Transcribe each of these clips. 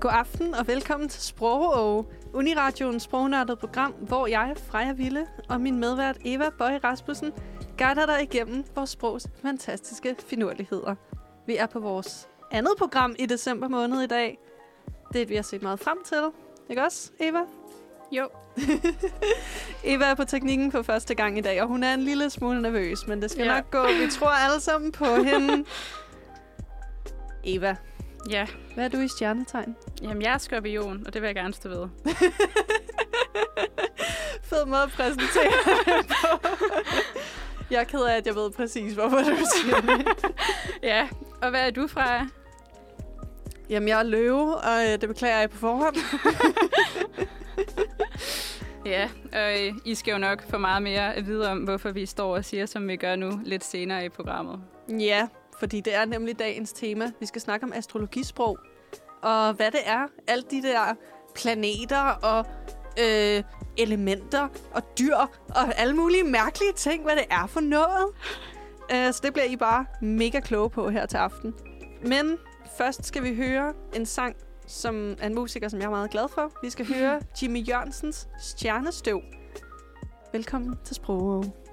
God aften og velkommen til Sprog Uniradioens sprognørdede program, hvor jeg, Freja Ville og min medvært Eva Bøj Rasmussen guider dig igennem vores sprogs fantastiske finurligheder. Vi er på vores andet program i december måned i dag. Det vi har set meget frem til. Ikke også, Eva? Jo. Eva er på teknikken for første gang i dag, og hun er en lille smule nervøs, men det skal ja. nok gå. Vi tror alle sammen på hende. Eva, Ja, hvad er du i stjernetegn? jamen jeg er skorpion, og det vil jeg gerne stå ved. Fed måde at præsentere det på. Jeg er ked af, at jeg ved præcis, hvorfor du siger det. Ja, og hvad er du fra? Jamen, jeg er løve, og øh, det beklager jeg på forhånd. Ja, og øh, I skal jo nok få meget mere at vide om, hvorfor vi står og siger, som vi gør nu, lidt senere i programmet. Ja, fordi det er nemlig dagens tema. Vi skal snakke om astrologisprog, og hvad det er. Alle de der planeter og øh, elementer og dyr og alle mulige mærkelige ting, hvad det er for noget. Øh, så det bliver I bare mega kloge på her til aften. Men først skal vi høre en sang, som er en musiker, som jeg er meget glad for. Vi skal høre Jimmy Jørgensens Stjernestøv. Velkommen til Sprog.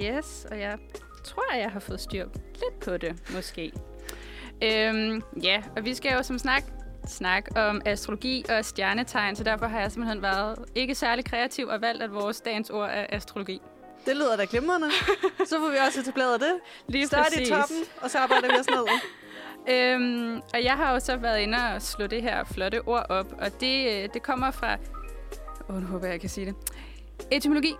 Yes, og jeg tror, jeg har fået styr lidt på det, måske. Øhm, ja, og vi skal jo som snak snak om astrologi og stjernetegn, så derfor har jeg simpelthen været ikke særlig kreativ og valgt, at vores dagens ord er astrologi. Det lyder da glimrende. Så får vi også etableret det. Lige Start præcis. i toppen, og så arbejder vi os ned. Øhm, og jeg har jo så været inde og slå det her flotte ord op, og det, øh, det kommer fra... Åh, oh, nu håber jeg, jeg kan sige det. Etymologi.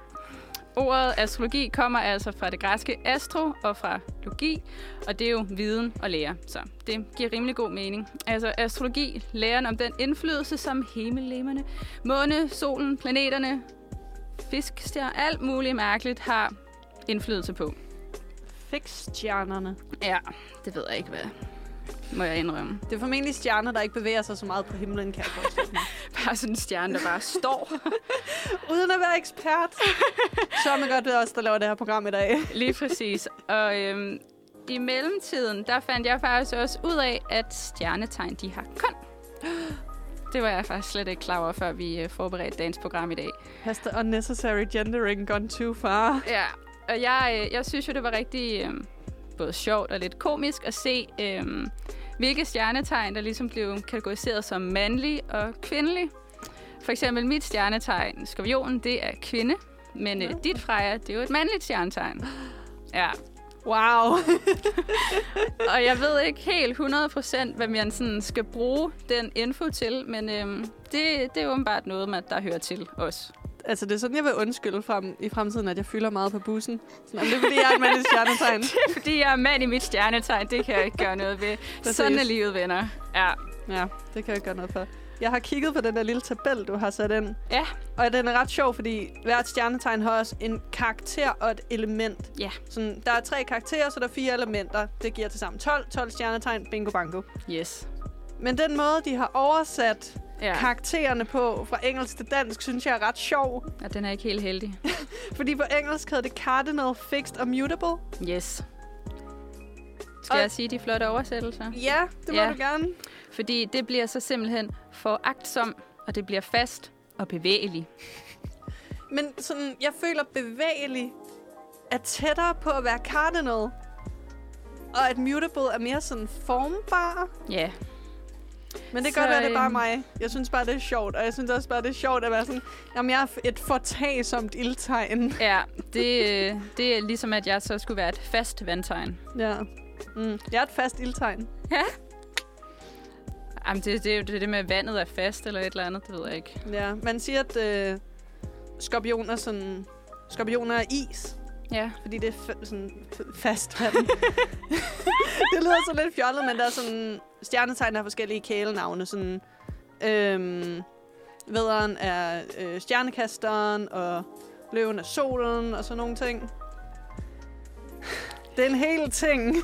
Ordet astrologi kommer altså fra det græske astro og fra logi, og det er jo viden og lære, så det giver rimelig god mening. Altså astrologi, læren om den indflydelse, som himmellemerne, måne, solen, planeterne, fiskstjer, alt muligt mærkeligt har indflydelse på. Fix stjernerne. Ja, det ved jeg ikke, hvad må jeg indrømme. Det er formentlig stjerner, der ikke bevæger sig så meget på himlen, kan jeg forestille mig. Bare sådan en stjerne, der bare står. Uden at være ekspert. Så er man godt ved os, der laver det her program i dag. Lige præcis. Og øhm, i mellemtiden, der fandt jeg faktisk også ud af, at stjernetegn, de har køn. Det var jeg faktisk slet ikke klar over, før vi øh, forberedte dagens program i dag. Has the unnecessary gendering gone too far? Ja, og jeg, øh, jeg synes jo, det var rigtig øh, både sjovt og lidt komisk at se, øh, hvilke stjernetegn, der ligesom blev kategoriseret som mandlig og kvindelig. For eksempel mit stjernetegn, skorpionen, det er kvinde. Men øh, dit, Freja, det er jo et mandligt stjernetegn. Ja, Wow. og jeg ved ikke helt 100% hvad man sådan skal bruge den info til, men øhm, det, det er åbenbart noget, man, der hører til os. Altså, det er sådan, jeg vil undskylde frem, i fremtiden, at jeg fylder meget på bussen. Sådan, det er, fordi jeg er et mandligt stjernetegn. Fordi jeg er mand i mit stjernetegn, det kan jeg ikke gøre noget ved. Præcis. Sådan er livet, venner. Ja. Ja, det kan jeg ikke gøre noget for. Jeg har kigget på den der lille tabel, du har sat ind. Ja. Og den er ret sjov, fordi hvert stjernetegn har også en karakter og et element. Ja. Sådan, der er tre karakterer, så der er fire elementer. Det giver til sammen 12. 12 stjernetegn, bingo bango. Yes. Men den måde, de har oversat ja. Karaktererne på fra engelsk til dansk, synes jeg er ret sjov. ja, den er ikke helt heldig. Fordi på engelsk hedder det cardinal, fixed og mutable. Yes. Skal Og- jeg sige de flotte oversættelser? Ja, det må Ja. du gerne. Fordi det bliver så simpelthen foragtsom, og det bliver fast og bevægelig. Men sådan, jeg føler bevægelig er tættere på at være cardinal. Og at mutable er mere sådan formbar. Ja, Men det kan Så, godt være, det er bare øhm, mig. Jeg synes bare, det er sjovt. Og jeg synes også bare, det er sjovt at være sådan, jamen jeg er et fortagsomt ildtegn. ja det, øh, det er ligesom, at jeg så skulle være et fast vandtegn. Ja. Mm. Jeg er et fast ildtegn. Jamen, det, det er det, det med, at vandet er fast eller et eller andet, det ved jeg ikke. Ja. Man siger, at øh, skorpioner, sådan, skorpioner er is. Ja, Fordi det er sådan fast vand. det lyder så lidt fjollet, men der er sådan... Stjernetegn der har forskellige kælenavne. Sådan, øhm, vederen er øh, stjernekasteren, og løven er solen, og sådan nogle ting. Det er en hel ting.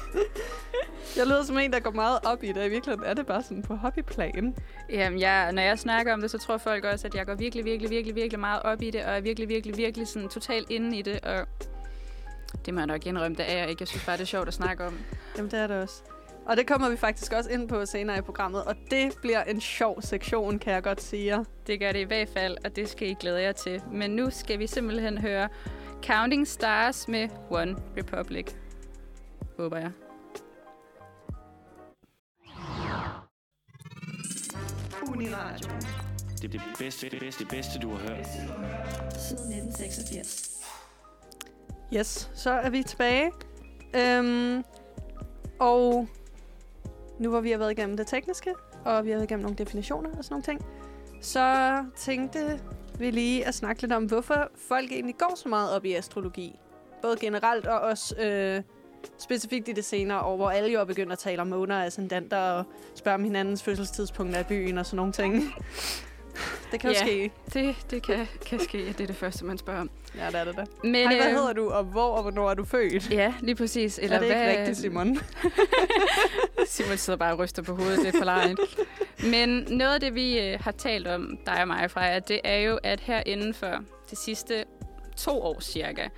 Jeg lyder som en, der går meget op i det. I virkeligheden er det bare sådan på hobbyplan. Jamen, jeg, når jeg snakker om det, så tror folk også, at jeg går virkelig, virkelig, virkelig, virkelig meget op i det, og er virkelig, virkelig, virkelig sådan totalt inde i det, og det må jeg nok indrømme, det er jeg ikke. Jeg synes bare, det er sjovt at snakke om. Jamen, det er det også. Og det kommer vi faktisk også ind på senere i programmet, og det bliver en sjov sektion, kan jeg godt sige jer. Det gør det i hvert fald, og det skal I glæde jer til. Men nu skal vi simpelthen høre Counting Stars med One Republic. Håber jeg. Uniradio. Det er det bedste, det bedste, det bedste, du har hørt. Siden 1986. Yes, så er vi tilbage. Øhm, og nu hvor vi har været igennem det tekniske, og vi har været igennem nogle definitioner og sådan nogle ting, så tænkte vi lige at snakke lidt om, hvorfor folk egentlig går så meget op i astrologi. Både generelt og også øh, specifikt i det senere år, hvor alle jo er begyndt at tale om måner og ascendanter og spørge om hinandens fødselstidspunkter af byen og sådan nogle ting det kan jo Ja. ske. Det, det kan, kan ske, det er det første, man spørger om. Ja, det er det da. Men, Hej, hvad øh, hedder du, og hvor og hvornår er du født? Ja, lige præcis. Eller er det ikke hvad, rigtigt, Simon? Simon sidder bare og ryster på hovedet, det er for lejen. Men noget af det, vi øh, har talt om, dig og mig, Freja, det er jo, at her inden for de sidste to år cirka,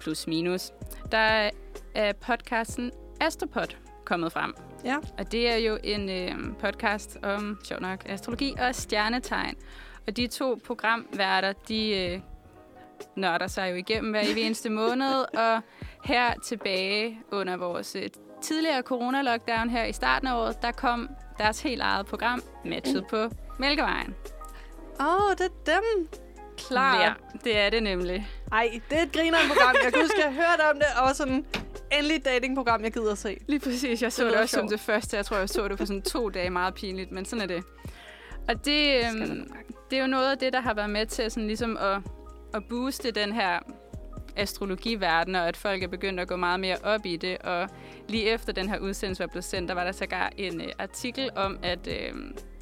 plus minus, der er podcasten Astropod kommet frem. Ja. Og det er jo en øh, podcast om, sjov nok, astrologi og stjernetegn. Og de to programværter, de øh, nørder sig jo igennem hver evig eneste måned. Og her tilbage under vores øh, tidligere corona-lockdown her i starten af året, der kom deres helt eget program, matchet på Mælkevejen. Åh, oh, det er dem. Klart. Ja, det er det nemlig. Ej, det er et grinerende program. Jeg kan huske, jeg har hørt om det, og sådan endelig datingprogram, jeg gider at se. Lige præcis. Jeg så Det det, også som sjovt. det første. Jeg tror, jeg så det for sådan to dage meget pinligt, men sådan er det. Og det, øhm, det er jo noget af det, der har været med til sådan ligesom at, at booste den her astrologiverden, og at folk er begyndt at gå meget mere op i det. Og lige efter den her udsendelse var blevet sendt, der var der sågar en øh, artikel om, at øh,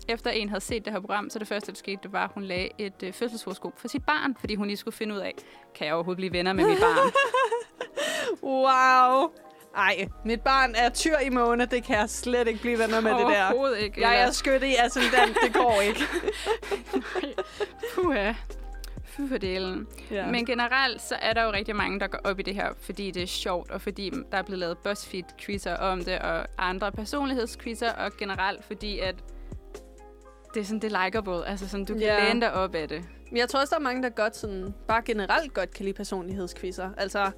efter en havde set det her program, så det første, der skete, det var, at hun lagde et øh, fødselshoroskop for sit barn, fordi hun lige skulle finde ud af, kan jeg overhovedet blive venner med mit barn? Wow. Ej, mit barn er tyr i måne. Det kan jeg slet ikke blive venner med det der. Overhovedet ikke. Jeg er skytte i ascendant. Det går ikke. Puha. Fy for delen. Ja. Men generelt, så er der jo rigtig mange, der går op i det her, fordi det er sjovt, og fordi der er blevet lavet BuzzFeed-quizzer om det, og andre personlighedsquizzer, og generelt fordi, at det er sådan, det er likeable. Altså sådan, du kan yeah. læne dig op af det. Men jeg tror også, der er mange, der godt sådan, bare generelt godt kan lide personlighedsquizzer. Altså,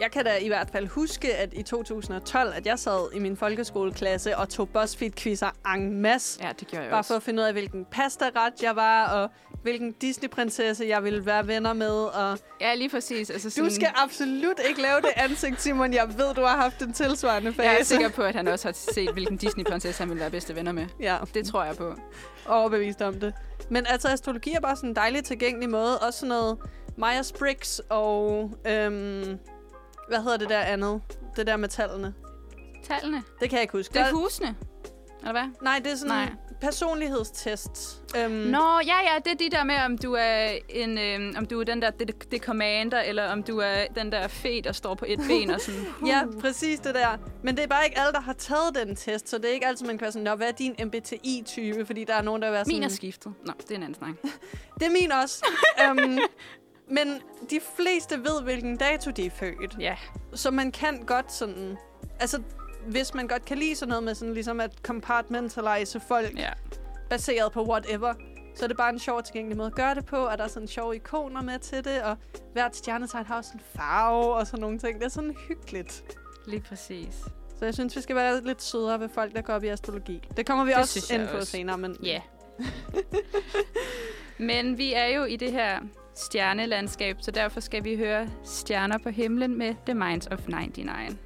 jeg kan da i hvert fald huske, at i 2012, at jeg sad i min folkeskoleklasse og tog BuzzFeed-quizzer en masse. Ja, det gjorde jeg Bare også. for at finde ud af, hvilken pasta-ret jeg var, og hvilken Disney-prinsesse jeg ville være venner med. Og Ja, lige præcis. Altså sådan, du skal absolut ikke lave det ansigt, Simon. Jeg ved, du har haft en tilsvarende fase. Jeg er sikker på, at han også har set, hvilken Disney-prinsesse han vil være bedste venner med. Ja, Det tror jeg på. overbevist om det. Men altså, astrologi er bare sådan en dejlig tilgængelig måde. Også sådan noget Myers-Briggs og... Øhm, hvad hedder det der andet? Det der med tallene. Tallene. Det kan jeg ikke huske. Det er husene. Eller hvad? Nej, det er sådan Nej. en personlighedstest. Øhm, Nå, ja, ja, det er de der med, om du er, en, øh, om du er den der det, det commander, eller om du er den der fe, der står på et ben og sådan... Ja, præcis det der. Men det er bare ikke alle, der har taget den test, så det er ikke altid, man kan være sådan, Nå, hvad er din MBTI-type? Fordi der er nogen, der vil være sådan... Min er skiftet. Nå, det er en anden snak. Det er min også. um, men de fleste ved, hvilken dato de er født. Ja, Så man kan godt sådan... Altså, hvis man godt kan lide sådan noget med sådan ligesom at compartmentalize folk ja. baseret på whatever, så er det bare en sjov tilgængelig måde at gøre det på, og der er sådan sjove ikoner med til det, og hvert stjernetegn har også en farve og sådan nogle ting. Det er sådan hyggeligt. Lige præcis. Så jeg synes, vi skal være lidt sødere ved folk, der går op i astrologi. Det kommer vi Det også ind på også. senere, men Ja. Men vi er jo i det her stjernelandskab, så derfor skal vi høre Stjerner på himlen med The Minds of 99.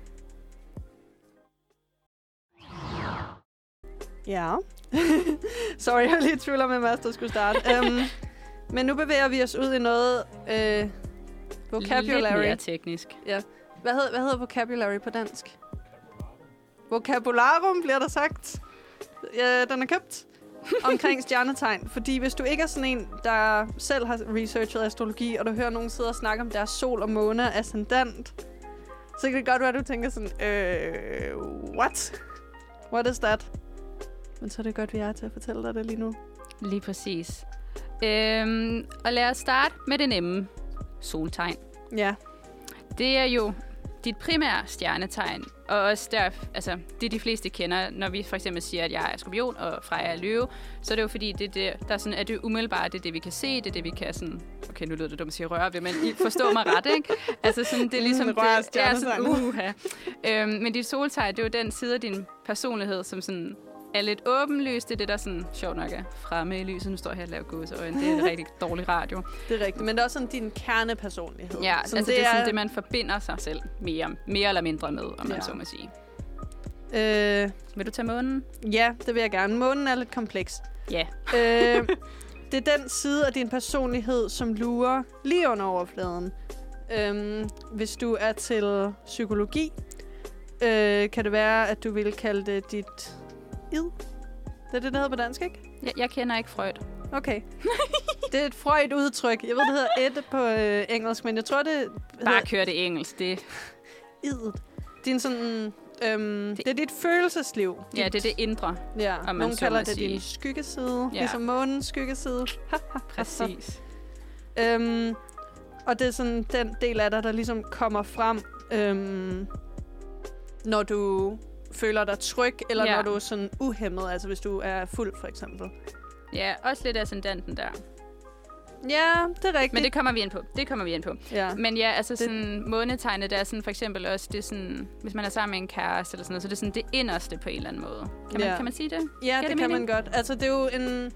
Ja. Sorry, jeg var lige i tvivl om, hvem der skulle starte. um, men nu bevæger vi os ud i noget øh, Lidt vocabulary. mere teknisk. Hvad hedder, hvad hedder vocabulary på dansk? Vocabularum, bliver der sagt. Ja, den er købt omkring stjernetegn. Fordi hvis du ikke er sådan en, der selv har researchet astrologi, og du hører nogen sidde og snakke om deres sol og måne og ascendant, så kan det godt være, at du tænker sådan, øh, what? What is that? Men så er det godt, vi er til at fortælle dig det lige nu. Lige præcis. Øhm, og lad os starte med det nemme. Soltegn. Ja, Det er jo dit primære stjernetegn, og også der, altså, det de fleste kender, når vi for eksempel siger, at jeg er skorpion og Freja er løve, så er det jo fordi, det, er det, der er sådan, at det umiddelbart det er det, vi kan se, det er det, vi kan sådan, okay, nu lyder det dumt at sige røre ved, men I forstår mig ret, ikke? Altså sådan, det er ligesom, Mm, rør det, er sådan, uha. Øhm, men dit soltegn, det er jo den side af din personlighed, som sådan er lidt åbenlyst. Det er det, der sådan, sjovt nok er fremme i lyset. Nu står jeg her og laver gåseøjne. Det er rigtig dårlig radio. Det er rigtigt. Men det er også sådan din kernepersonlighed. Ja, Sådan, altså det, det er sådan det, man forbinder sig selv mere, mere eller mindre med, om man Ja. så må sige. Øh, Vil du tage månen? ja, det vil jeg gerne. Månen er lidt kompleks. Ja. øh, det er den side af din personlighed, som lurer lige under overfladen. Øhm, hvis du er til psykologi, øh, kan det være, at du vil kalde det dit id. Det er det, det hedder på dansk, ikke? Jeg, jeg kender ikke Freud. Okay. det er et Freud udtryk. Jeg ved, det hedder et på øh, engelsk, men jeg tror, det Bare kør det engelsk. Det, idet. Din sådan... Øhm, det, det er dit følelsesliv. ja, Dit- det er det indre. Ja, man nogen så kalder det sige. din skyggeside, Ja. ja. ligesom månens skyggeside. Præcis. Øhm, og det er sådan den del af dig, der ligesom kommer frem, øhm, når du føler dig tryg, eller Ja. når du er sådan uhemmet, altså hvis du er fuld for eksempel. Ja, også lidt ascendanten der. Ja, det er rigtigt. Men det kommer vi ind på. Det kommer vi ind på. ja. Men ja, altså sådan, månetegnet, der er sådan for eksempel også, det er sådan, hvis man er sammen med en kæreste eller sådan noget, så det er sådan det inderste på en eller anden måde. Kan man, Ja. kan man sige det? ja, det det kan man godt. Altså det er jo en,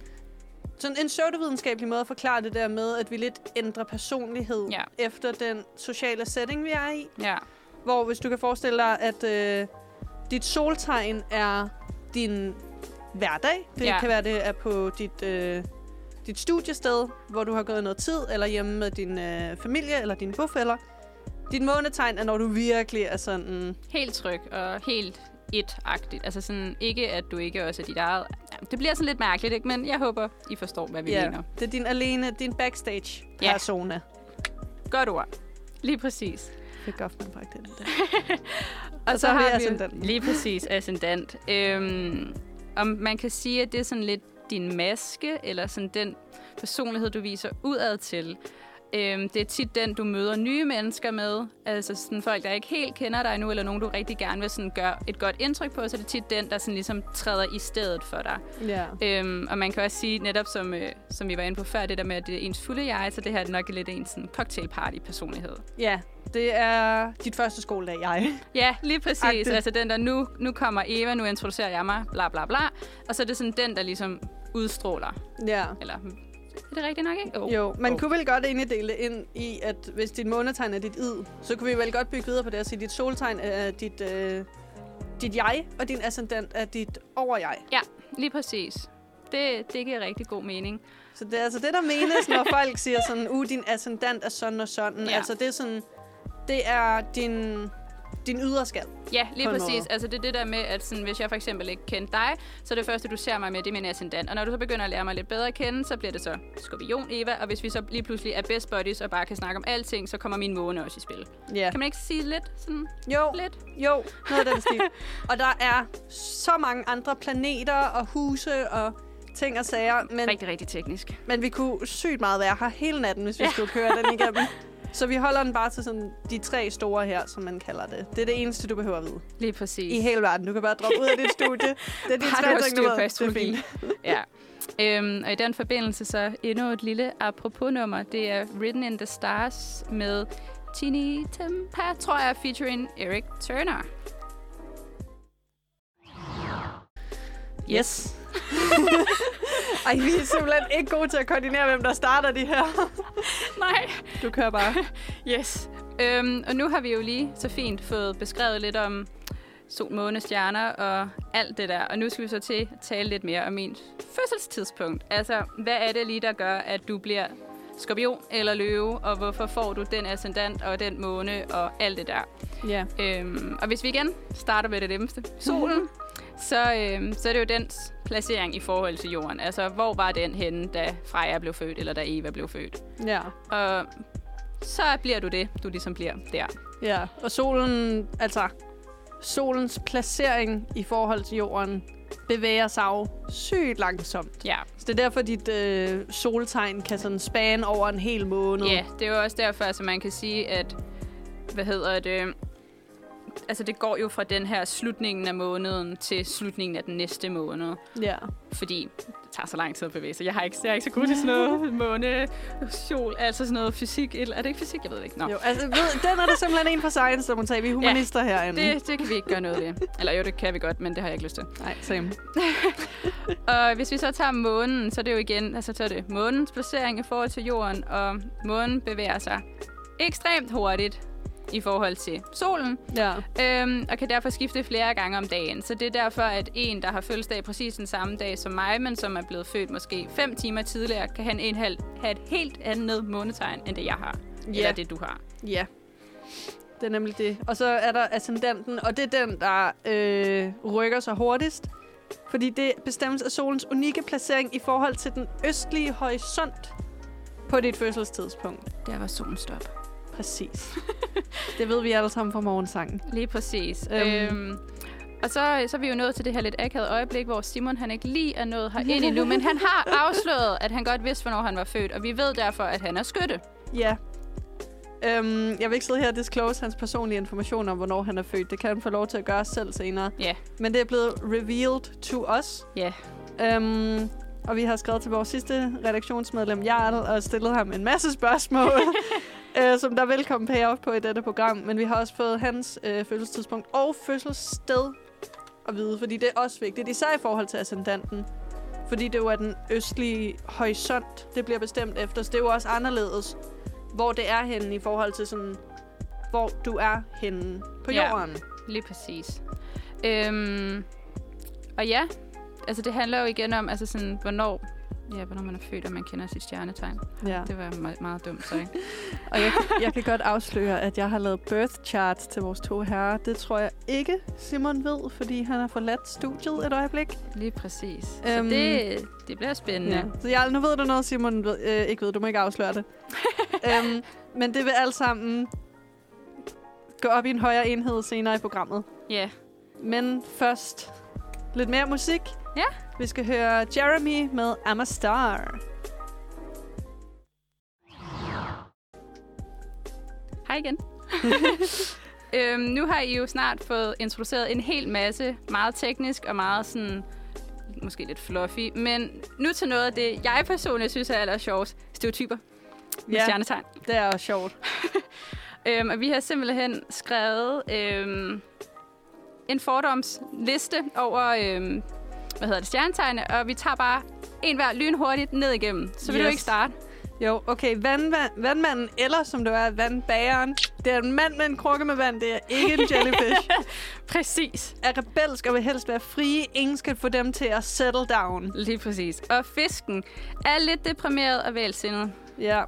sådan en pseudovidenskabelig måde at forklare det der med, at vi lidt ændrer personlighed Ja. efter den sociale setting, vi er i. Ja. Hvor hvis du kan forestille dig, at øh, dit soltegn er din hverdag. Det Ja. ja. kan være, det er på dit, øh, dit studiested, hvor du har gået noget tid, eller hjemme med din øh, familie eller dine bofælder. Dit månetegn er, når du virkelig er sådan... Helt tryg og helt et-agtigt. Altså sådan, ikke at du ikke også er dit eget. Ja, det bliver sådan lidt mærkeligt, ikke? Men jeg håber, I forstår, hvad vi Ja, mener. det er din alene, din Ja. backstage-persona. Godt ord. Lige præcis. Fik Goffman bragt det. Og så har vi ascendanten. Lige præcis, ascendant. Øhm, om man kan sige, at det er sådan lidt din maske, eller sådan den personlighed, du viser udad til. Øhm, det er tit den, du møder nye mennesker med. Altså sådan folk, der ikke helt kender dig nu, eller nogen, du rigtig gerne vil sådan gøre et godt indtryk på. Så det er tit den, der sådan ligesom træder i stedet for dig. Ja. Øhm, og man kan også sige, netop som, øh, som vi var inde på før, det der med, at det er ens fulde jeg, så det her er nok lidt ens sådan, cocktailparty-personlighed. ja, det er dit første skoledag, jeg. Ja, lige præcis. Agtigt. Altså den der, nu, nu kommer Eva, nu introducerer jeg mig, bla bla bla. Og så er det sådan den, der ligesom udstråler. Ja. Eller, er det rigtigt nok, ikke? Oh. Jo, man Oh. kunne vel godt egentlig dele det ind i, at hvis dit månetegn er dit id, så kunne vi vel godt bygge videre på det og sige, at dit soltegn er dit, øh, dit jeg, og din ascendant er dit over-jeg. Ja, lige præcis. Det, det giver rigtig god mening. Så det er altså det, der menes, når folk siger sådan, uh, din ascendant er sådan og sådan. Ja. Altså det er sådan, det er din, din yderskal. Ja, lige præcis. måde. Altså det er det der med, at sådan, hvis jeg for eksempel ikke kendte dig, så er det første, du ser mig med, det er min ascendant. Og når du så begynder at lære mig lidt bedre at kende, så bliver det så skorpion Eva. Og hvis vi så lige pludselig er best buddies og bare kan snakke om alting, så kommer min måne også i spil. Ja. Kan man ikke sige lidt sådan Jo, lidt? jo, noget af den stil. og der er så mange andre planeter og huse og ting og sager, men, Rigtig, rigtig teknisk. men vi kunne sygt meget være her hele natten, hvis vi Ja. skulle køre den igennem. Så vi holder den bare til sådan de tre store her, som man kalder det. Det er det eneste, du behøver at vide. Lige præcis. I hele verden. Du kan bare droppe ud af dit studie. Det er de Bare tre ting, du ved. Det er fint. ja. Øhm, og i den forbindelse så endnu et lille apropos-nummer. Det er Written in the Stars med Tini Tempa, tror jeg, featuring Eric Turner. Yes. Ej, vi er simpelthen ikke gode til at koordinere, hvem der starter de her. Nej. Du kører bare. Yes. Øhm, og nu har vi jo lige så fint fået beskrevet lidt om sol, måne, stjerner og alt det der. Og nu skal vi så til at tale lidt mere om min fødselstidspunkt. Altså, hvad er det lige, der gør, at du bliver skorpion eller løve, og hvorfor får du den ascendant og den måne og alt det der. Ja. Øhm, og hvis vi igen starter med det nemmeste, solen, så, øhm, så er det jo dens placering i forhold til jorden. Altså, hvor var den henne, da Freja blev født, eller da Eva blev født? Ja. Og så bliver du det, du ligesom bliver der. Ja. Og solen, altså, solens placering i forhold til jorden bevæger sig jo sygt langsomt. Ja, Så det er derfor, dit øh, soltegn kan sådan spane over en hel måned. ja det er jo også derfor, at man kan sige, at hvad hedder det, altså det går jo fra den her slutningen af måneden til slutningen af den næste måned. Ja. Fordi det tager så lang tid at bevæge sig. Jeg har ikke, jeg er ikke så god til sådan noget måne, sol, altså sådan noget fysik. eller- Er det ikke fysik? Jeg ved det ikke. Nå. Jo, altså, ved, den er det simpelthen en for science, der må tage. Vi er humanister ja, herinde. Det, det kan vi ikke gøre noget ved. Eller jo, det kan vi godt, men det har jeg ikke lyst til. Nej, same. Og hvis vi så tager månen, så er det jo igen, altså så er det månens placering i forhold til jorden, og månen bevæger sig ekstremt hurtigt i forhold til solen, Ja. øhm, og kan derfor skifte flere gange om dagen. Så det er derfor, at en, der har fødselsdag præcis den samme dag som mig, men som er blevet født måske fem timer tidligere, kan hel, have et helt andet månetegn, end det jeg har. Ja. Eller det, du har. Ja. Det er nemlig det. Og så er der ascendanten, og det er den, der øh, rykker sig hurtigst. Fordi det bestemmes af solens unikke placering i forhold til den østlige horisont på dit fødselstidspunkt. Der var solen stop. Præcis. det ved vi alle sammen fra morgensangen. Lige præcis. Øhm. Øhm. Og så, så er vi jo nået til det her lidt akavede øjeblik, hvor Simon han ikke lige er nået her ind endnu, men han har afsløret, at han godt vidste, hvornår han var født, og vi ved derfor, at han er skytte. Ja. Øhm, jeg vil ikke sidde her og disclose hans personlige information om, hvornår han er født. Det kan han få lov til at gøre selv senere. Ja. Men det er blevet revealed to us. Ja. Øhm, og vi har skrevet til vores sidste redaktionsmedlem, Jarl, og stillet ham en masse spørgsmål, øh, som der vil komme payoff på i dette program. Men vi har også fået hans øh, fødselstidspunkt og fødselssted at vide, fordi det er også vigtigt, især i forhold til ascendanten. Fordi det jo er den østlige horisont, det bliver bestemt efter. Så det er jo også anderledes, hvor det er henne i forhold til sådan, hvor du er henne på Ja. jorden. Lige præcis. Øhm, og ja, altså det handler jo igen om, altså sådan, hvornår, ja, hvornår man er født, og man kender sit stjernetegn. Ja. Det var meget, meget dumt, sorry. Og jeg, jeg kan godt afsløre, at jeg har lavet birth charts til vores to herrer. Det tror jeg ikke, Simon ved, fordi han har forladt studiet et øjeblik. Lige præcis. Så Øhm, det, det bliver spændende. Ja. Så jeg, nu ved du noget, Simon ved, øh, ikke ved. Du må ikke afsløre det. øhm, men det vil alt sammen gå op i en højere enhed senere i programmet. Ja. Men først lidt mere musik. Ja. Vi skal høre Jeremy med I'm a Star. Hej igen. øhm, nu har I jo snart fået introduceret en hel masse meget teknisk og meget sådan måske lidt fluffy, men nu til noget af det, jeg personligt synes er aller sjovt. Stereotyper med Ja. stjernetegn. Det er også sjovt. Øhm, og vi har simpelthen skrevet øhm, en fordomsliste over, øhm, hvad hedder det, stjernetegne, og vi tager bare en hver lynhurtigt ned igennem. Så vil yes. du ikke starte? Jo, okay. Vand, vand, vandmanden, eller som du er, vandbageren. Det er en mand med en krukke med vand. Det er ikke en jellyfish. Præcis. er rebelsk og vil helst være frie. Ingen skal få dem til at settle down. Lige præcis. Og fisken er lidt deprimeret og vælsindet. Ja.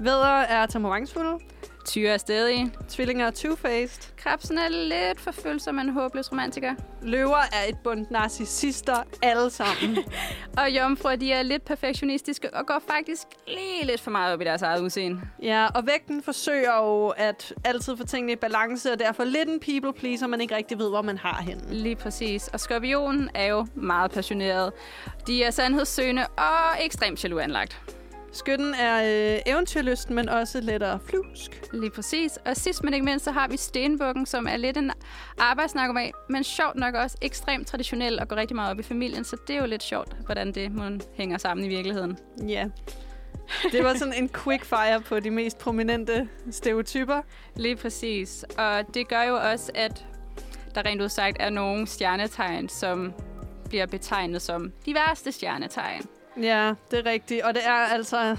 Vædder er temperamentsfulde. Tyre er stedig. Tvillinger er two-faced. Krebsen er lidt for følsom en håbløs romantiker. Løver er et bund narcissister alle sammen. Og jomfruer, de er lidt perfektionistiske og går faktisk lige lidt for meget op i deres eget udseende. ja, og vægten forsøger jo at altid få tingene i balance, og derfor lidt en people pleaser, man ikke rigtig ved, hvor man har henne. Lige præcis. Og skorpionen er jo meget passioneret. De er sandhedssøgende og ekstremt jaloux anlagt. Skytten er øh, eventyrlysten, men også lettere flusk. Lige præcis. Og sidst men ikke mindst, så har vi stenbukken, som er lidt en arbejdsnarkoman, men sjovt nok også ekstremt traditionel og går rigtig meget op i familien. Så det er jo lidt sjovt, hvordan det må hænger sammen i virkeligheden. Ja. Det var sådan en quick fire på de mest prominente stereotyper. Lige præcis. Og det gør jo også, at der rent udsagt er nogle stjernetegn, som bliver betegnet som de værste stjernetegn. Ja, det er rigtigt. Og det er altså...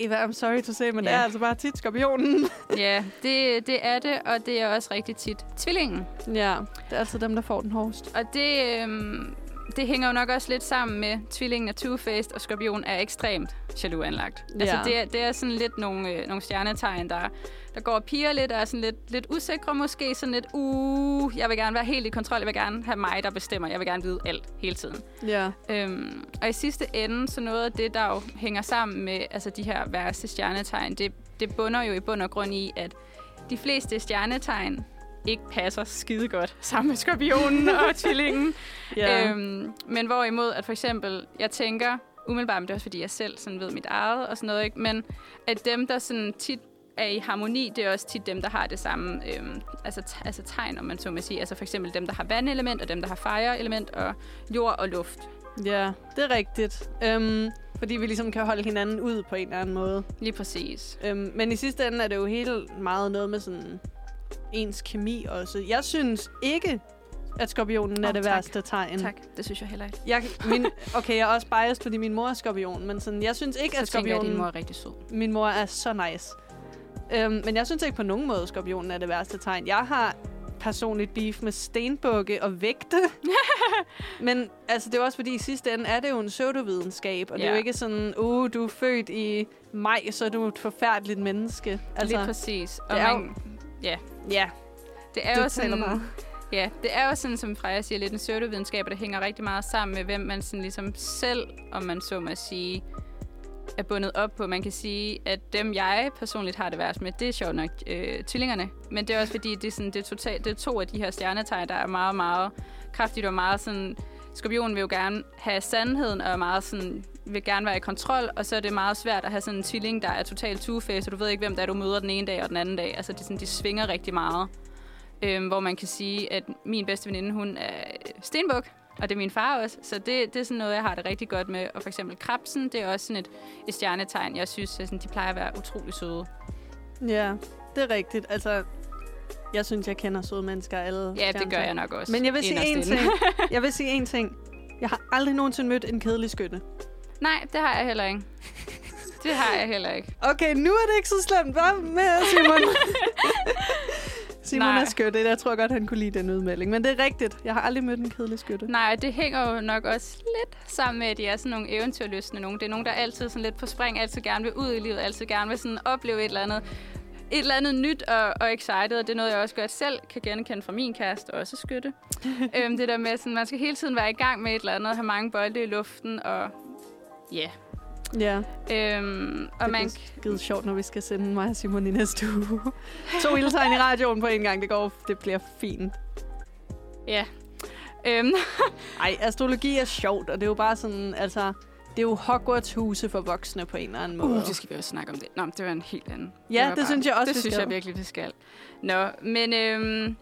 Eva, I'm sorry to say, men Ja. det er altså bare tit skorpionen. Ja, det, det er det, og det er også rigtig tit tvillingen. ja, det er altid dem, der får den hårdest. Og det, øhm, det hænger jo nok også lidt sammen med tvillingen er two-faced, og skorpion er ekstremt jaloux anlagt. Ja. Altså, det, er- det er sådan lidt nogle, øh, nogle stjernetegn, der, der går og piger lidt, og er sådan lidt, lidt usikre måske. Sådan lidt, uh, jeg vil gerne være helt i kontrol, jeg vil gerne have mig, der bestemmer. Jeg vil gerne vide alt hele tiden. Ja. Øhm, og i sidste ende, så noget af det, der jo hænger sammen med altså de her værste stjernetegn, det, det bunder jo i bund og grund i, at de fleste stjernetegn ikke passer skide godt sammen med skorpionen og tvillingen. ja. Øhm, men hvorimod, at for eksempel, jeg tænker, umiddelbart, men det er også fordi, jeg selv sådan ved mit eget og sådan noget, ikke? men at dem, der sådan tit er i harmoni, det er også tit dem, der har det samme øhm, altså, altså tegn, om man så må sige. Altså for eksempel dem, der har vandelement, og dem, der har fire-element, og jord og luft. Ja, det er rigtigt. Øhm, fordi vi ligesom kan holde hinanden ud på en eller anden måde. Lige præcis. Øhm, men i sidste ende er det jo helt meget noget med sådan ens kemi også. Jeg synes ikke, at skorpionen er Åh, det tak. værste tegn. Tak, det synes jeg heller ikke. Jeg, min, okay, jeg er også biased, fordi min mor er skorpion, men sådan, jeg synes ikke, Så at tænker jeg, at skorpionen... din mor er rigtig sød. Min mor er så nice. Øhm, men jeg synes ikke på nogen måde, at skorpionen er det værste tegn. Jeg har personligt beef med stenbukke og vægte. men altså, det er jo også fordi, i sidste ende er det jo en pseudovidenskab, og det er jo ikke sådan, uh, du er født i maj, så er du et forfærdeligt menneske. Altså, Lige præcis. Og det er jo- man, ja, ja, det er du jo sådan, bare. Ja, det er jo sådan, som Freja siger, lidt en pseudovidenskab, og det hænger rigtig meget sammen med, hvem man sådan ligesom selv, om man så må sige, er bundet op på. Man kan sige, at dem, jeg personligt har det værst med, det er sjovt nok øh, tvillingerne. Men det er også fordi, det er, sådan, det, er total, det er to af de her stjernetegn, der er meget, meget kraftigt og meget sådan... Skorpionen vil jo gerne have sandheden, og er meget sådan, vil gerne være i kontrol, og så er det meget svært at have sådan en tvilling, der er totalt two-faced, og du ved ikke, hvem der er, du møder den ene dag og den anden dag. Altså, det er sådan, de svinger rigtig meget. Øhm, hvor man kan sige, at min bedste veninde, hun er stenbuk, og det er min far også. Så det, det er sådan noget, jeg har det rigtig godt med. Og for eksempel krabsen, det er også sådan et, et stjernetegn. Jeg synes, at sådan, de plejer at være utrolig søde. Ja, det er rigtigt. Altså, jeg synes, jeg kender søde mennesker alle. Ja, det gør jeg nok også. Men jeg vil sige en ting. Jeg vil sige en ting. Jeg har aldrig nogensinde mødt en kedelig skytte. Nej, det har jeg heller ikke. Det har jeg heller ikke. Okay, nu er det ikke så slemt, hvad med Simon? Simon Nej. er skytte. Jeg tror godt, han kunne lide den udmelding. Men det er rigtigt. Jeg har aldrig mødt en kedelig skytte. Nej, det hænger jo nok også lidt sammen med, at de er sådan nogle eventyrlystende nogen. Det er nogen, der altid sådan lidt på spring, altid gerne vil ud i livet, altid gerne vil sådan opleve et eller andet et eller andet nyt og, og excited, og det er noget, jeg også godt selv kan genkende fra min kæreste, også skytte. øhm, det der med, sådan, man skal hele tiden være i gang med et eller andet, have mange bolde i luften, og ja. Ja, Øhm, og det man, bliver skide sjovt, når vi skal sende mig og Simon i næste uge. to ildtegn i radioen på en gang. Det går, det bliver fint. ja. Øhm, Ej, astrologi er sjovt, og det er jo bare sådan, altså... Det er jo Hogwarts huse for voksne på en eller anden måde. uh, det skal vi også snakke om det. Nå, det var en helt anden. Ja, det bare- synes jeg også, Det synes jeg virkelig, vi skal. Nå, men øhm,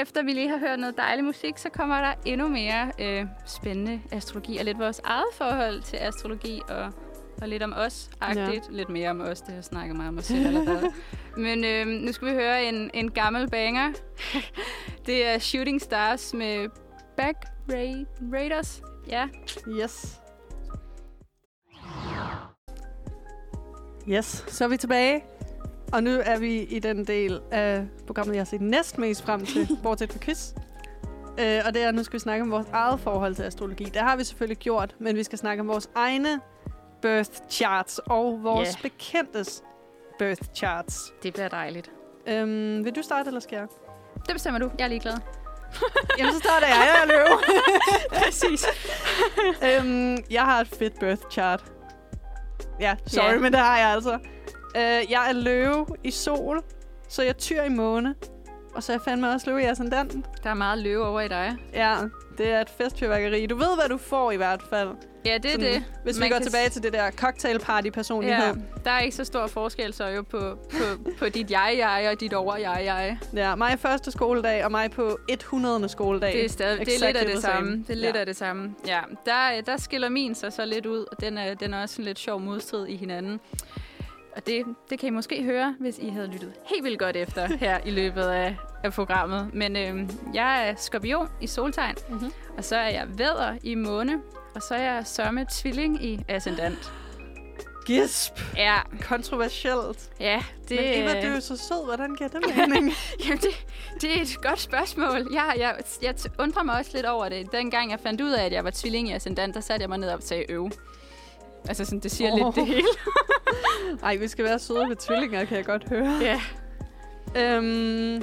efter vi lige har hørt noget dejlig musik, så kommer der endnu mere øh, spændende astrologi, og lidt vores eget forhold til astrologi, og, og lidt om os, agtigt. Ja. Lidt mere om os, det har snakket meget om os selv allerede. men øhm, nu skal vi høre en, en gammel banger. det er Shooting Stars med Back Ra- Raiders. Ja, Yes. Yes, så er vi tilbage. Og nu er vi i den del af programmet, jeg har set næst mest frem til, bortset fra quiz. Øh, og det er, nu skal vi snakke om vores eget forhold til astrologi. Det har vi selvfølgelig gjort, men vi skal snakke om vores egne birth charts og vores Ja. bekendtes birth charts. det bliver dejligt. Øhm, vil du starte, eller skal jeg? Det bestemmer du. Jeg er ligeglad. Jamen, så starter jeg. Jeg er løve. Præcis. øhm, jeg har et fedt birth chart. Ja, sorry, Ja. men det har jeg altså. Øh, jeg er løve i sol, så jeg tyr i måne. Og så er jeg fandme også løve i ascendanten. Der er meget løve over i dig. Ja, det er et festfyrværkeri. Du ved, hvad du får i hvert fald. Ja, det er Sådan, det. Hvis vi Man går kan tilbage til det der cocktailparty-personlighed. Ja, der er ikke så stor forskel så jo på, på, på dit jeg-jeg og dit over-jeg-jeg. Ja, mig første skoledag, og mig på 100. skoledag. Det er, stadig, det er lidt Exactly af det samme. Det er lidt Ja. af det samme. Ja, der, der skiller min sig så lidt ud, og den er, den er også en lidt sjov modstrid i hinanden. Og det, det kan I måske høre, hvis I havde lyttet helt vildt godt efter her i løbet af, af programmet. Men øhm, jeg er skorpion i soltegn, Mhm. og så er jeg vædder i måne, og så er jeg sørme tvilling i ascendant. Gisp. Ja, Kontroversielt. ja det, Men Eva, øh, du er jo så sød. Hvordan giver det mening? Jamen, det, det er et godt spørgsmål. Jeg, jeg, jeg undrer mig også lidt over det. Dengang jeg fandt ud af, at jeg var tvilling i ascendant, der satte jeg mig ned og sagde øv. Altså, sådan, det siger oh. Lidt det hele. Ej, vi skal være søde ved tvillinger, kan jeg godt høre. Ja. Øhm,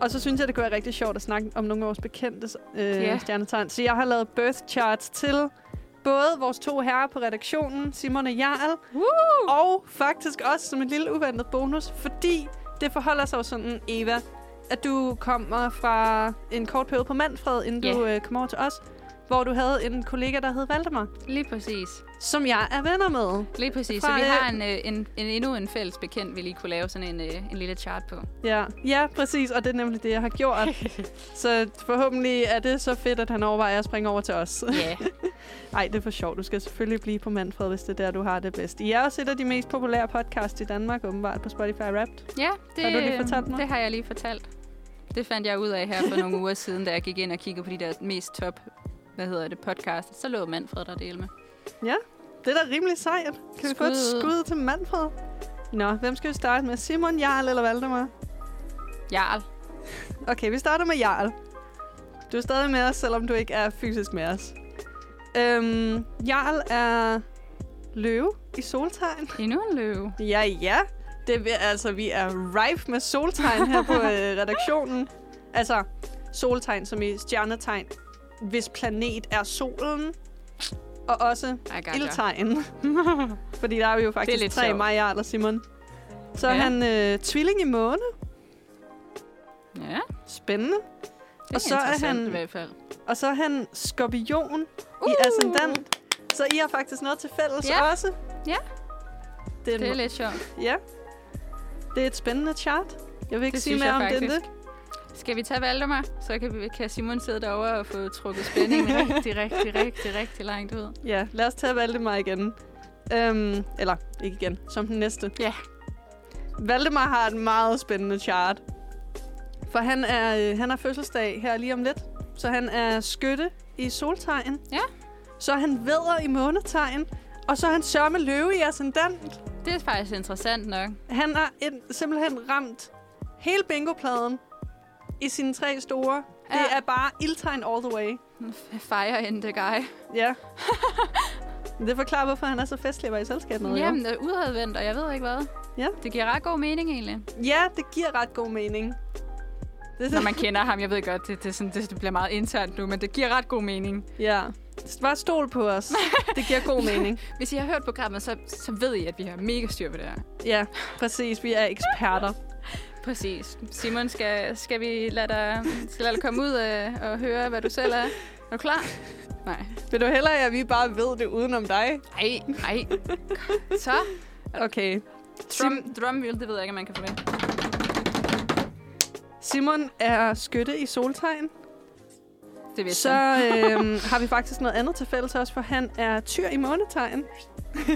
og så synes jeg, det kunne være rigtig sjovt at snakke om nogle af vores bekendte øh, Ja. stjernetegn. Så jeg har lavet birth charts til både vores to herrer på redaktionen, Simon og Jarl, Woo! og faktisk også som en lille uventet bonus, fordi det forholder sig jo sådan, Eva, at du kommer fra en kort periode på Manfred, inden du Ja. øh, kommer over til os, hvor du havde en kollega, der hed Valdemar, Lige præcis. som jeg er venner med. Lige præcis. Fra, så vi øh, har en, øh, en, en, endnu en fælles bekendt, vi lige kunne lave sådan en, øh, en lille chart på. Ja, ja, præcis, og det er nemlig det, jeg har gjort. så forhåbentlig er det så fedt, at han overvejer at springe over til os. Ja. Nej, det er for sjovt. Du skal selvfølgelig blive på Manfred, hvis det er der, du har det bedst. I er også et af de mest populære podcasts i Danmark, åbenbart, på Spotify Wrapped. ja, det, Har du lige fortalt mig? det har jeg lige fortalt. Det fandt jeg ud af her for nogle uger siden, da jeg gik ind og kiggede på de der mest top, hvad hedder det, podcast. Så lå Manfred der dele med. Det er da rimelig sejt. Kan vi få et Skud. skud til Manfred? Nå, hvem skal vi starte med? Simon, Jarl eller Valdemar? Jarl. Okay, vi starter med Jarl. Du er stadig med os, selvom du ikke er fysisk med os. Øhm, Jarl er løve i soltegn. Endnu en løve. Ja, ja. Det, er- altså, vi er rife med soltegn her på øh, redaktionen. Altså, soltegn som i stjernetegn, hvis planet er solen. Og også ildtegn. Fordi der er vi jo faktisk lidt tre, Jarl og Simon. Så er Ja. han øh, tvilling i måne. Ja, Spændende. det er Og så er han- i hvert fald. Og så er han skorpion uh! i ascendant. Så I har faktisk noget til fælles Ja. også. Ja. Det er, Det er lidt sjovt. ja. Det er et spændende chart. Jeg vil ikke Det sige mere om faktisk. det. Skal vi tage Valdemar? Så kan, vi, kan Simon sidde derovre og få trukket spændingen rigtig, rigtig, rigtig, rigtig langt ud. Ja, lad os tage Valdemar igen. Øhm, eller ikke igen, som den næste. Ja. Valdemar har et meget spændende chart. For han er, øh, han har fødselsdag her lige om lidt. Så han er skytte i soltegn. Ja. Så er han vædder i månetegn. Og så er han sørme løve i ascendant. Det er faktisk interessant nok. Han har et, simpelthen ramt hele bingopladen i sine tre store. Ja. Det er bare ildtegn all the way. Fire in the guy. Ja. det forklarer, hvorfor han er så festlig at være i selskab med. Jamen, det er udadvendt, og jeg ved ikke hvad. Ja. Det giver ret god mening egentlig. Ja, det giver ret god mening. Det, Når man kender ham, jeg ved godt, det, det, er sådan, det, det bliver meget internt nu, men det giver ret god mening. Ja. Bare stol på os. Det giver god mening. Hvis I har hørt programmet, så, så ved I, at vi har mega styr på det her. Ja, præcis. Vi er eksperter. Præcis. Simon, skal, skal vi lade dig, skal lade dig komme ud øh, og høre, hvad du selv er? Er du klar? Nej. Vil du hellere, at vi bare ved det udenom dig? Ej, ej. Så. Okay. Drum, drumwheel, det ved jeg ikke, om man kan få med. Simon er skytte i soltegn. Det vidste Så øhm, har vi faktisk noget andet til fælles også, for han er tyr i månetegn.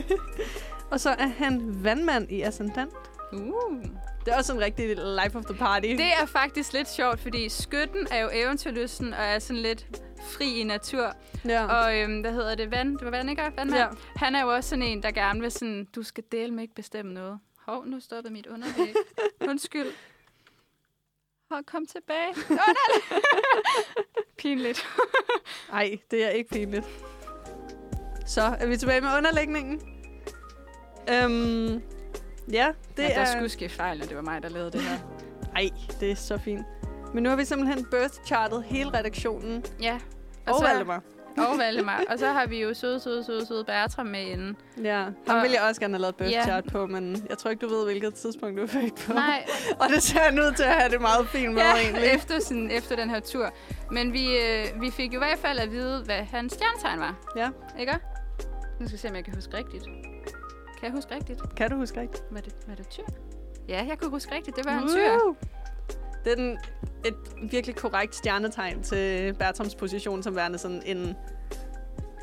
og så er han vandmand i ascendant. Uh. Det er også en rigtig life of the party. Det er faktisk lidt sjovt, fordi skytten er jo eventyrlysten og er sådan lidt fri i natur. ja. Og øhm, hvad hedder det? Vand? Det var vand, ikke? Vandmand? ja. Han er jo også sådan en, der gerne vil sådan, du skal dele med ikke bestemme noget. Hov, nu stoppede mit underlæg. Undskyld. Hov, kom tilbage. Nej. Pinligt. Ej, det er ikke pinligt. Så er vi tilbage med underlægningen. Øhm, ja, det ja, der er... skulle ske fejl, og det var mig, der lavede det her. Ej, det er så fint. Men nu har vi simpelthen birth chartet hele redaktionen. Ja. Og, og så, Valdemar. Og Valdemar. Og så har vi jo søde, søde, søde, søde Bertram med inden. Ja, ham Og- vil jeg også gerne have lavet birth Ja. chart på, men jeg tror ikke, du ved, hvilket tidspunkt du er født på. Nej, Og det ser jeg ud til at have det meget fint med, ja, egentlig. efter, sådan, efter den her tur. Men vi, øh, vi fik jo i hvert fald at vide, hvad hans stjernetegn var. Ja. Ikke? Nu skal jeg se, om jeg kan huske rigtigt. Kan jeg huske rigtigt? Kan du huske rigtigt? Var det, var det tyr? Ja, jeg kunne huske rigtigt. Det var en tyr. Det er den, et virkelig korrekt stjernetegn til Bertrams position som værende sådan en,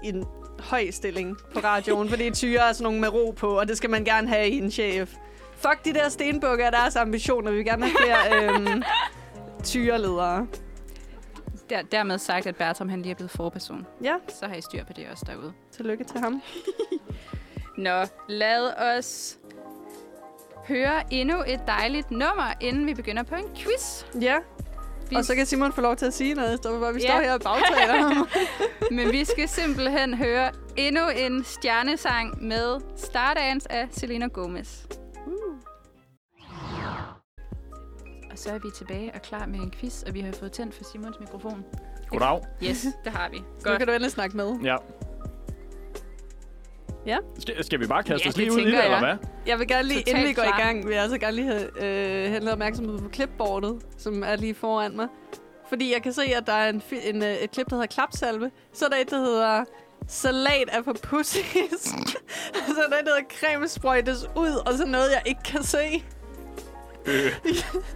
en høj stilling på radioen, fordi tyre er sådan nogle med ro på, og det skal man gerne have i en chef. Fuck de der stenbukker og deres ambitioner. Vi vil gerne have flere øhm, tyreledere. Der, dermed sagt, at Bertram han lige er blevet forperson. Ja, Så har I styr på det også derude. tillykke til ham. Nå, lad os høre endnu et dejligt nummer, inden vi begynder på en quiz. Ja, Vi, og så kan Simon få lov til at sige noget, for at vi Ja. står her og bagtaler ham. Men vi skal simpelthen høre endnu en stjernesang med Stardance af Selena Gomez. Og så er vi tilbage og klar med en quiz, og vi har fået tændt for Simons mikrofon. Goddag. Yes, det har vi. Så nu kan du endelig snakke med. Ja. Ja. Skal, skal vi bare kaste Ja, os lige ud i det, eller jeg. hvad? Jeg vil gerne lige, Totalt inden vi går klar. i gang, vil jeg altså gerne lige have, øh, henlede opmærksomhed på klipbordet, som er lige foran mig. Fordi jeg kan se, at der er en, en, øh, et klip, der hedder Klapsalve. Så er der et, der hedder Salat er for pussies. så er der et, der hedder Creme sprøjtes ud, og så noget, jeg ikke kan se. Øh.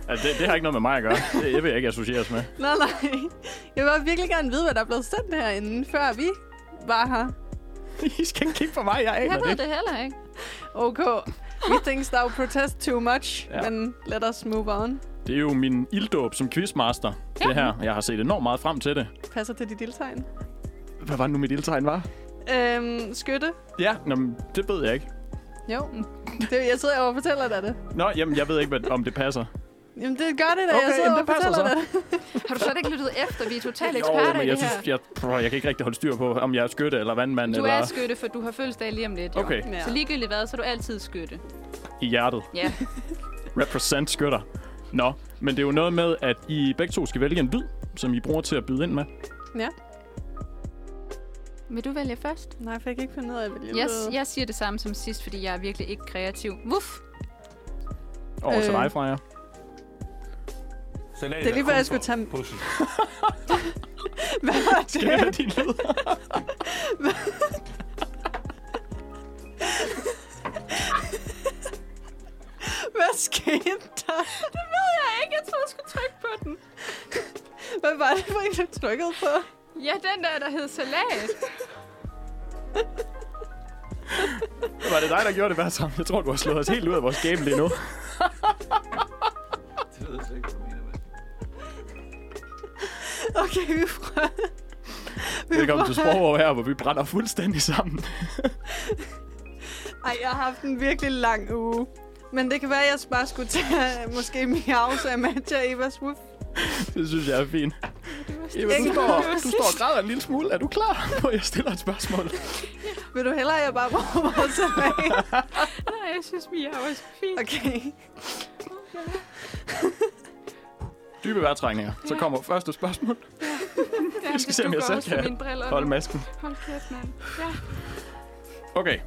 Altså, det, det har ikke noget med mig at gøre. Det, det vil jeg ikke associeres med. Nej, nej. Jeg vil virkelig gerne vide, hvad der er blevet sendt herinde, før vi var her. I skal ikke kigge på mig, jeg aner Jeg ved det. det heller ikke. Okay. We think thou protest too much, Ja. ja. men let us move on. Det er jo min ilddåb som quizmaster, det her. Jeg har set enormt meget frem til det. Passer til dit deltegn. Hvad var det nu, mit ildtegn var? Øhm, skytte. Ja, nå, men det ved jeg ikke. Jo. Det, jeg sidder og fortæller dig det. Nå, jamen, jeg ved ikke, hvad, om det passer. Jamen, det gør det da. Okay, jeg sidder jamen, det passer så. det. Har du slet ikke lyttet efter? Vi er totalt Jo, eksperter men i jeg synes, jeg, prøv, jeg kan ikke rigtig holde styr på, om jeg er skytte eller vandmand Du eller er skytte, for du har fødselsdag lige om lidt, jo. Okay. Ja. Så ligegyldigt hvad, så er du altid skytte. i hjertet. Ja. Represent skytter. Nå, men det er jo noget med, at I begge to skal vælge en lyd, som I bruger til at byde ind med. Ja. Vil du vælge først? Nej, for jeg kan ikke finde ud af, hvad det Jeg, jeg siger det samme som sidst, fordi jeg er virkelig ikke kreativ. Wuff! Over øh. til dig, Freja. Salat Det er lige før, jeg skulle tage- pussy. Hvad var Skal det være det? din lyd? Hvad skete der? Det ved jeg ikke. Jeg troede, jeg skulle trykke på den. Hvad var det for en, du trykkede på? Ja, den der, der hed salat. Var det dig, der gjorde det, Bertram? Jeg tror, du har slået os helt ud af vores game lige nu. Det ved jeg ikke, Okay, vi prøver. Vi Velkommen til prøver. Sprogår her, hvor vi brænder fuldstændig sammen. Ej, jeg har haft en virkelig lang uge. Men det kan være, at jeg bare skulle tage måske miau, så jeg matcher Evas woof. Det synes jeg er fint. Eva, du står, du står og græder en lille smule. Er du klar på, at jeg stiller et spørgsmål? Vil du hellere, at jeg bare prøver tilbage? Nej, jeg synes, vi er også fint. Okay. Dybe vejrtrækninger. Så kommer første spørgsmål. Jeg skal se, om jeg selv kan mine briller Hold nu. masken. Hold kæft, mand. Ja. Okay.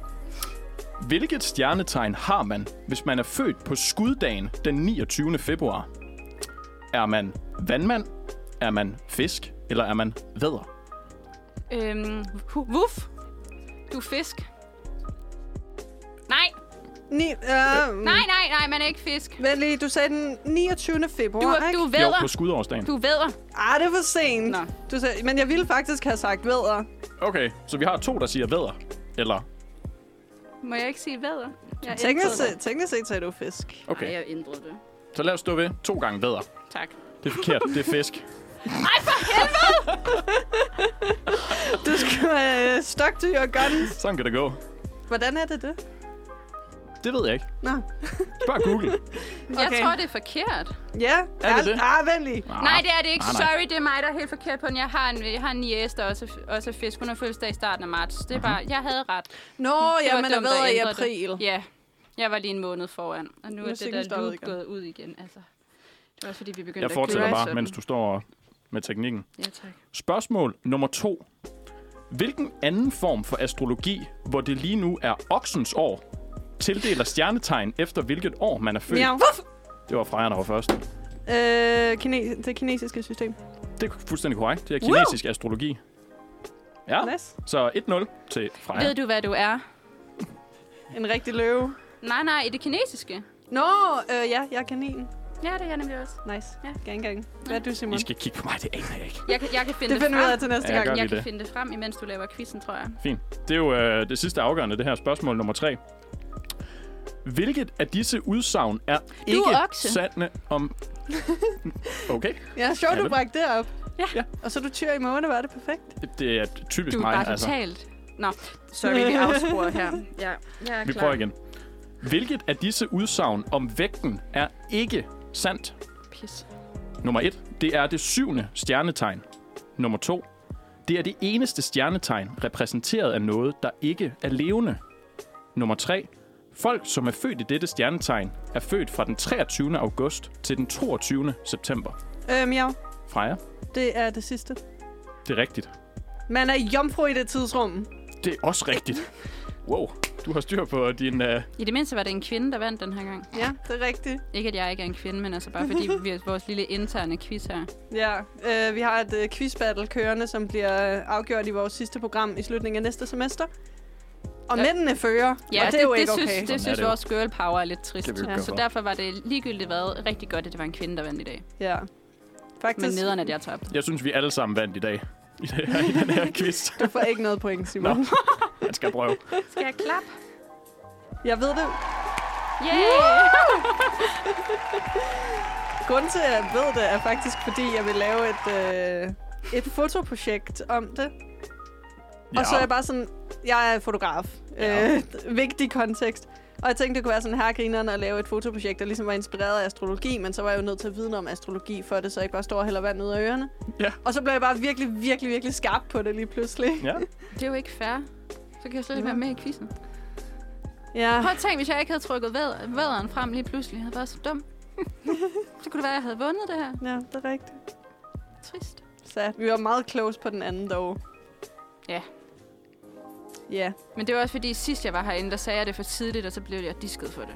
Hvilket stjernetegn har man, hvis man er født på skuddagen den 29. februar? Er man vandmand? Er man fisk? Eller er man vædder? Øhm, wuff. Du er fisk. Nej, Ni, øh, nej, nej, nej, man er ikke fisk. Vent lige, du sagde den 29. februar, Du er, ikke? du er Jo, på skudårsdagen. Du er vædder. Ah, det er for sent. Nå. Du sagde, men jeg ville faktisk have sagt vædder. Okay, så vi har to, der siger vædder. Eller, Må jeg ikke sige vædder? Jeg Teknisk set, teknisk set sagde du fisk. okay. Nej, jeg ændrede det. Så lad os stå ved to gange vædder. Tak. Det er forkert, det er fisk. Du skal uh, stuck to your guns. Sådan kan det gå. Hvordan er det det? Det ved jeg ikke. Nå. Spørg Google. Jeg Okay. tror, det er forkert. Ja. Er det det? Ah, vent lige. Nej, det er det ikke. nej, nej. Sorry, det er mig, der er helt forkert på den. Jeg har en, jeg har en niece, der også, også er fisk. Hun har fødselsdag i starten af marts. Det er Mhm. bare, jeg havde ret. Nå, Det var jamen, er dumt at vædder i ændre det. april. Ja, jeg var lige en måned foran. Og nu er det der loop gået ud igen. Altså, det var også fordi, vi begyndte Jeg at fortsætter køre bare, sådan. mens du står med teknikken. Ja, tak. Spørgsmål nummer to. Hvilken anden form for astrologi, hvor det lige nu er oksens år, tildeler stjernetegn efter hvilket år man er født? Miau. Det var Freja, der var først. Øh, kine- det kinesiske system. Det er fuldstændig korrekt. Det er kinesisk astrologi. Ja, Nice. så 1-0 til Freja. Ved du, hvad du er? En rigtig løve. Nej, nej, i det kinesiske. Nå, øh, ja, jeg er kanin. Ja, det er jeg nemlig også. Nice. Ja. Gang, gang. Hvad er du, Simon? I skal kigge på mig, det aner jeg ikke. Jeg kan, jeg kan finde Det det, finder vi ud af frem. til næste Ja, gang. gør Jeg kan det. finde det frem, imens du laver quizzen, tror jeg. Fint. Det er jo øh, det sidste afgørende, det her spørgsmål nummer tre. Hvilket af disse udsagn er ikke okse. sande om... Okay, Ja, sjovt, du bragte det op. Ja. Ja. Og så du tyr i måne, var det perfekt. det er typisk Du er mig. bare altså. totalt... Nå, sorry, vi afsporer her. Ja, jeg er Vi klar. prøver igen. Hvilket af disse udsagn om vægten er ikke sandt? Pis. Nummer 1. Det er det syvende stjernetegn. Nummer 2. Det er det eneste stjernetegn repræsenteret af noget, der ikke er levende. Nummer 3. Folk, som er født i dette stjernetegn, er født fra den 23. august til den 22. september. Øh, miau. Freja, Det er det sidste. det er rigtigt. Man er jomfru i det tidsrum. Det er også rigtigt. Wow. Du har styr på din... Uh... I det mindste var det en kvinde, der vandt den her gang. Ja, det er rigtigt. Ikke, at jeg ikke er en kvinde, men altså bare fordi vi har vores lille interne quiz her. Ja, øh, vi har et øh, quizbattle kørende, som bliver øh, afgjort i vores sidste program i slutningen af næste semester. Og Ja. mændene fører, Ja, og det er jo det, ikke synes, okay. det er synes det vores girl power er lidt trist. Det Ja. Så for. derfor var det ligegyldigt været rigtig godt, at det var en kvinde, der vandt i dag. Ja. Faktisk, Men nederen, at jeg tabte. Jeg synes, vi alle sammen vandt i dag. I, det her, i den her quiz. du får ikke noget point, Simon. Nå. Jeg skal prøve. Skal jeg klappe? Jeg ved det. Yeah! Grunden til, at jeg ved det, er faktisk, fordi jeg vil lave et, øh, et fotoprojekt om det. Ja. Og så er jeg bare sådan, jeg er fotograf. Ja. Øh, vigtig kontekst. Og jeg tænkte, det kunne være sådan her grinerne at lave et fotoprojekt, der ligesom var inspireret af astrologi, men så var jeg jo nødt til at vide noget om astrologi for det, så jeg ikke bare står og hælder vand ud af ørerne. Ja. Og så blev jeg bare virkelig, virkelig, virkelig skarp på det lige pludselig. Ja. Det er jo ikke fair. Så kan jeg slet ikke være med i quizzen. Ja. Prøv at tænke, hvis jeg ikke havde trykket væd- vædderen frem lige pludselig. Jeg havde været så dum. så kunne det være, at jeg havde vundet det her. Ja, det er rigtigt. Trist. Så vi var meget close på den anden dog. Ja. Ja. Men det var også fordi, sidst jeg var herinde, der sagde jeg det for tidligt, og så blev jeg disket for det.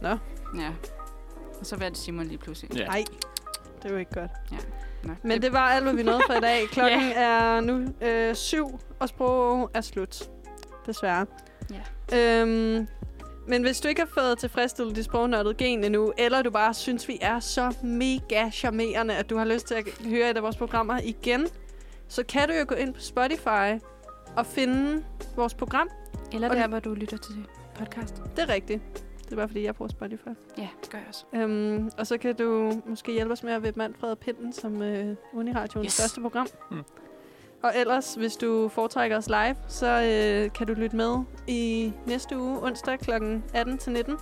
Nå. Ja. Og så vandt Simon lige pludselig. Ja. Nej, det var ikke godt. Nå, Men det var alt, hvad vi nåede for i dag. Klokken er nu øh, syv, og sprog er slut. Desværre. Ja. Øhm, men hvis du ikke har fået tilfredsstillet dit sprognørdede gen endnu, eller du bare synes, vi er så mega charmerende, at du har lyst til at høre et af vores programmer igen, så kan du jo gå ind på Spotify og finde vores program. Eller der, hvor du lytter til podcast. Det er rigtigt. Det er bare fordi, jeg bruger Spotify. Ja, det gør jeg også. Øhm, og så kan du måske hjælpe os med at vippe Manfred og Pinden som øh, Uniradioens Yes. første program. Mm. Og ellers, hvis du foretrækker os live, så øh, kan du lytte med i næste uge, onsdag kl. 18-19. Rundt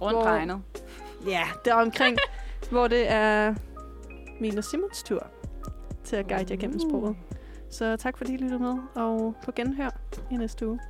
Hvor- regnet. Ja, det er omkring, hvor det er min og Simons tur til at guide jer gennem sproget. Så tak fordi I lyttede med, og på genhør i næste uge.